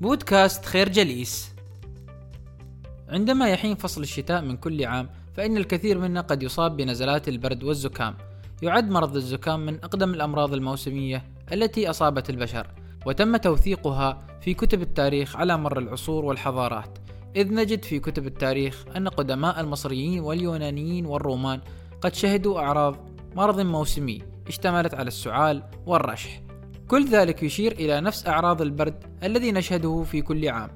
بودكاست خير جليس. عندما يحين فصل الشتاء من كل عام فإن الكثير منا قد يصاب بنزلات البرد والزكام. يعد مرض الزكام من أقدم الأمراض الموسمية التي أصابت البشر وتم توثيقها في كتب التاريخ على مر العصور والحضارات. إذ نجد في كتب التاريخ أن قدماء المصريين واليونانيين والرومان قد شهدوا أعراض مرض موسمي اشتملت على السعال والرشح. كل ذلك يشير إلى نفس أعراض البرد الذي نشهده في كل عام.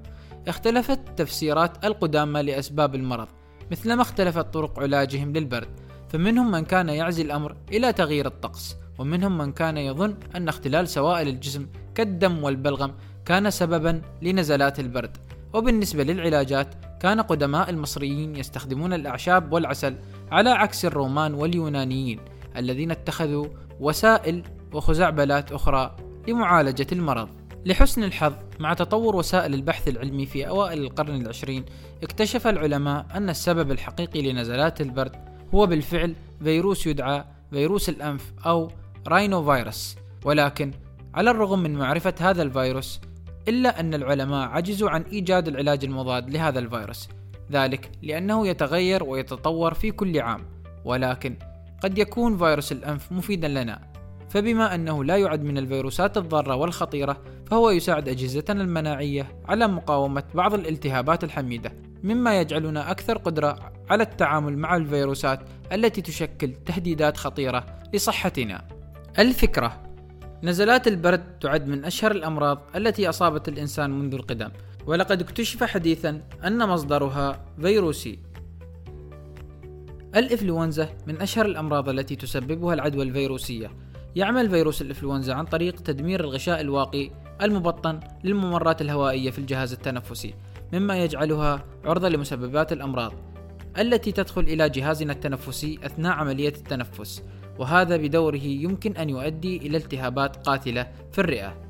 اختلفت تفسيرات القدامى لأسباب المرض مثلما اختلفت طرق علاجهم للبرد فمنهم من كان يعزي الأمر إلى تغيير الطقس ومنهم من كان يظن أن اختلال سوائل الجسم كالدم والبلغم كان سببا لنزلات البرد. وبالنسبة للعلاجات كان قدماء المصريين يستخدمون الأعشاب والعسل على عكس الرومان واليونانيين الذين اتخذوا وسائل وخزعبلات أخرى لمعالجة المرض. لحسن الحظ مع تطور وسائل البحث العلمي في أوائل القرن العشرين اكتشف العلماء أن السبب الحقيقي لنزلات البرد هو بالفعل فيروس يدعى فيروس الأنف أو راينو فيروس ولكن على الرغم من معرفة هذا الفيروس إلا أن العلماء عجزوا عن إيجاد العلاج المضاد لهذا الفيروس. ذلك لأنه يتغير ويتطور في كل عام. ولكن قد يكون فيروس الأنف مفيدا لنا. فبما أنه لا يعد من الفيروسات الضارة والخطيرة فهو يساعد أجهزتنا المناعية على مقاومة بعض الالتهابات الحميدة مما يجعلنا أكثر قدرة على التعامل مع الفيروسات التي تشكل تهديدات خطيرة لصحتنا. الفكرة نزلات البرد تعد من أشهر الأمراض التي أصابت الإنسان منذ القدم ولقد اكتشف حديثا أن مصدرها فيروسي. الإنفلونزا من أشهر الأمراض التي تسببها العدوى الفيروسية يعمل فيروس الإنفلونزا عن طريق تدمير الغشاء الواقي المبطن للممرات الهوائية في الجهاز التنفسي مما يجعلها عرضة لمسببات الأمراض التي تدخل إلى جهازنا التنفسي أثناء عملية التنفس وهذا بدوره يمكن أن يؤدي إلى التهابات قاتلة في الرئة.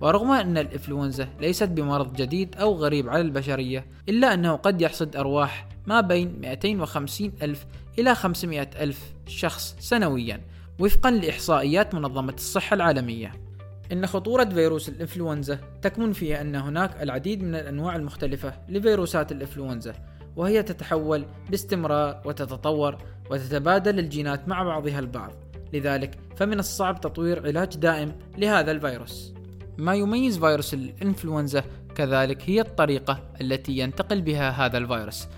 ورغم أن الإنفلونزا ليست بمرض جديد أو غريب على البشرية إلا أنه قد يحصد أرواح ما بين 250 ألف إلى 500 ألف شخص سنويا. وفقا لإحصائيات منظمة الصحة العالمية. إن خطورة فيروس الإنفلونزا تكمن في أن هناك العديد من الأنواع المختلفة لفيروسات الإنفلونزا وهي تتحول باستمرار وتتطور وتتبادل الجينات مع بعضها البعض. لذلك فمن الصعب تطوير علاج دائم لهذا الفيروس. ما يميز فيروس الإنفلونزا كذلك هي الطريقة التي ينتقل بها هذا الفيروس.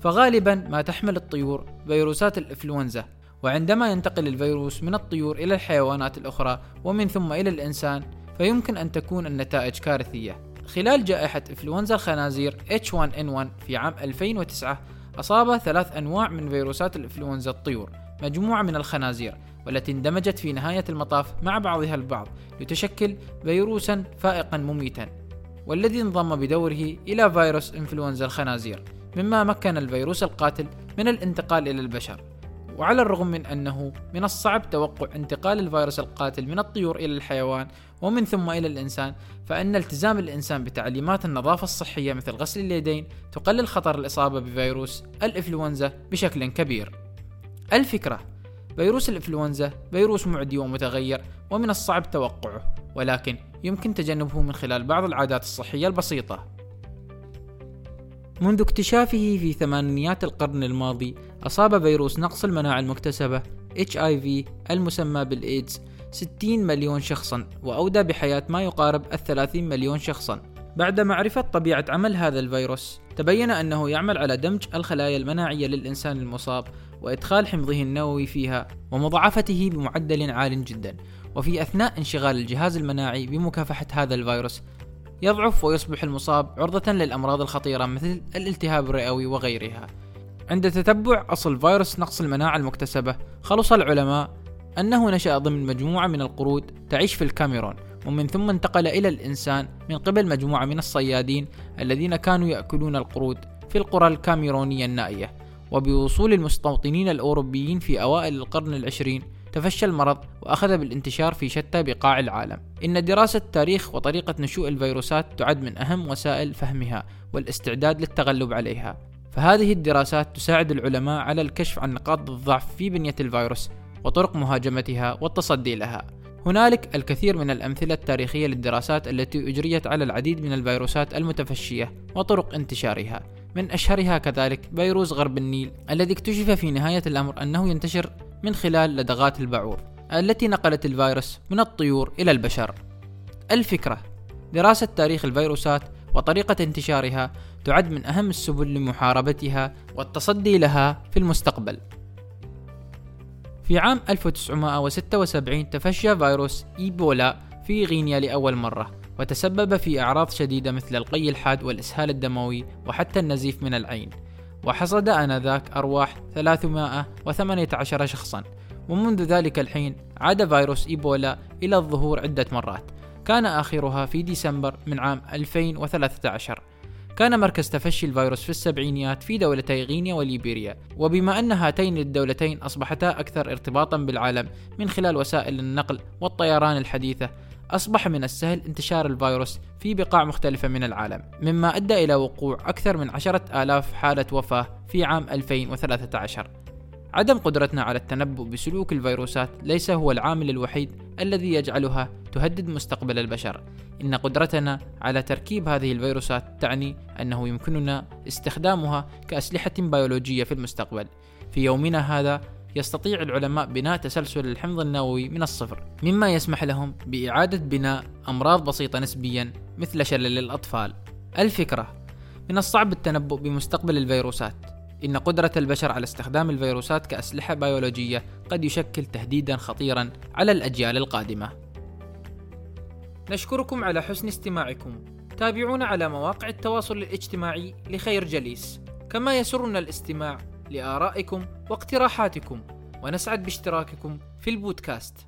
فغالبا ما تحمل الطيور فيروسات الإنفلونزا وعندما ينتقل الفيروس من الطيور إلى الحيوانات الأخرى ومن ثم إلى الإنسان فيمكن أن تكون النتائج كارثية. خلال جائحة إنفلونزا الخنازير H1N1 في عام 2009 أصاب ثلاث أنواع من فيروسات الإنفلونزا الطيور مجموعة من الخنازير والتي اندمجت في نهاية المطاف مع بعضها البعض لتشكل فيروسا فائقا مميتا والذي انضم بدوره إلى فيروس إنفلونزا الخنازير مما مكن الفيروس القاتل من الانتقال إلى البشر. وعلى الرغم من أنه من الصعب توقع انتقال الفيروس القاتل من الطيور إلى الحيوان ومن ثم إلى الإنسان فإن التزام الإنسان بتعليمات النظافة الصحية مثل غسل اليدين تقلل خطر الإصابة بفيروس الإنفلونزا بشكل كبير. الفكرة فيروس الإنفلونزا فيروس معدي ومتغير ومن الصعب توقعه ولكن يمكن تجنبه من خلال بعض العادات الصحية البسيطة. منذ اكتشافه في ثمانينيات القرن الماضي أصاب فيروس نقص المناعة المكتسبة HIV المسمى بالإيدز 60 مليون شخصا وأودى بحياة ما يقارب الثلاثين مليون شخصا. بعد معرفة طبيعة عمل هذا الفيروس تبين أنه يعمل على دمج الخلايا المناعية للإنسان المصاب وإدخال حمضه النووي فيها ومضاعفته بمعدل عال جدا. وفي أثناء انشغال الجهاز المناعي بمكافحة هذا الفيروس يضعف ويصبح المصاب عرضة للأمراض الخطيرة مثل الالتهاب الرئوي وغيرها. عند تتبع أصل فيروس نقص المناعة المكتسبة خلص العلماء أنه نشأ ضمن مجموعة من القرود تعيش في الكاميرون ومن ثم انتقل إلى الإنسان من قبل مجموعة من الصيادين الذين كانوا يأكلون القرود في القرى الكاميرونية النائية. وبوصول المستوطنين الأوروبيين في أوائل القرن العشرين تفشى المرض وأخذ بالانتشار في شتى بقاع العالم. إن دراسة تاريخ وطريقة نشوء الفيروسات تعد من أهم وسائل فهمها والاستعداد للتغلب عليها. فهذه الدراسات تساعد العلماء على الكشف عن نقاط الضعف في بنية الفيروس وطرق مهاجمتها والتصدي لها. هنالك الكثير من الأمثلة التاريخية للدراسات التي أجريت على العديد من الفيروسات المتفشية وطرق انتشارها. من أشهرها كذلك فيروس غرب النيل الذي اكتشف في نهاية الأمر أنه ينتشر من خلال لدغات البعوض التي نقلت الفيروس من الطيور إلى البشر. الفكرة دراسة تاريخ الفيروسات وطريقة انتشارها تعد من أهم السبل لمحاربتها والتصدي لها في المستقبل. في عام 1976 تفشى فيروس إيبولا في غينيا لأول مرة وتسبب في أعراض شديدة مثل القي الحاد والإسهال الدموي وحتى النزيف من العين. وحصد آنذاك أرواح 318 شخصا. ومنذ ذلك الحين عاد فيروس إيبولا إلى الظهور عدة مرات. كان آخرها في ديسمبر من عام 2013 كان مركز تفشي الفيروس في السبعينيات في دولتي غينيا وليبيريا. وبما أن هاتين الدولتين أصبحتا أكثر ارتباطا بالعالم من خلال وسائل النقل والطيران الحديثة أصبح من السهل انتشار الفيروس في بقاع مختلفة من العالم مما أدى إلى وقوع أكثر من عشرة آلاف حالة وفاة في عام 2013 عدم قدرتنا على التنبؤ بسلوك الفيروسات ليس هو العامل الوحيد الذي يجعلها تهدد مستقبل البشر. إن قدرتنا على تركيب هذه الفيروسات تعني أنه يمكننا استخدامها كأسلحة بيولوجية في المستقبل. في يومنا هذا يستطيع العلماء بناء تسلسل الحمض النووي من الصفر مما يسمح لهم بإعادة بناء أمراض بسيطة نسبيا مثل شلل الأطفال الفكرة من الصعب التنبؤ بمستقبل الفيروسات إن قدرة البشر على استخدام الفيروسات كأسلحة بيولوجية قد يشكل تهديدا خطيرا على الأجيال القادمة. نشكركم على حسن استماعكم. تابعونا على مواقع التواصل الاجتماعي لخير جليس، كما يسرنا الاستماع لآرائكم واقتراحاتكم، ونسعد باشتراككم في البودكاست.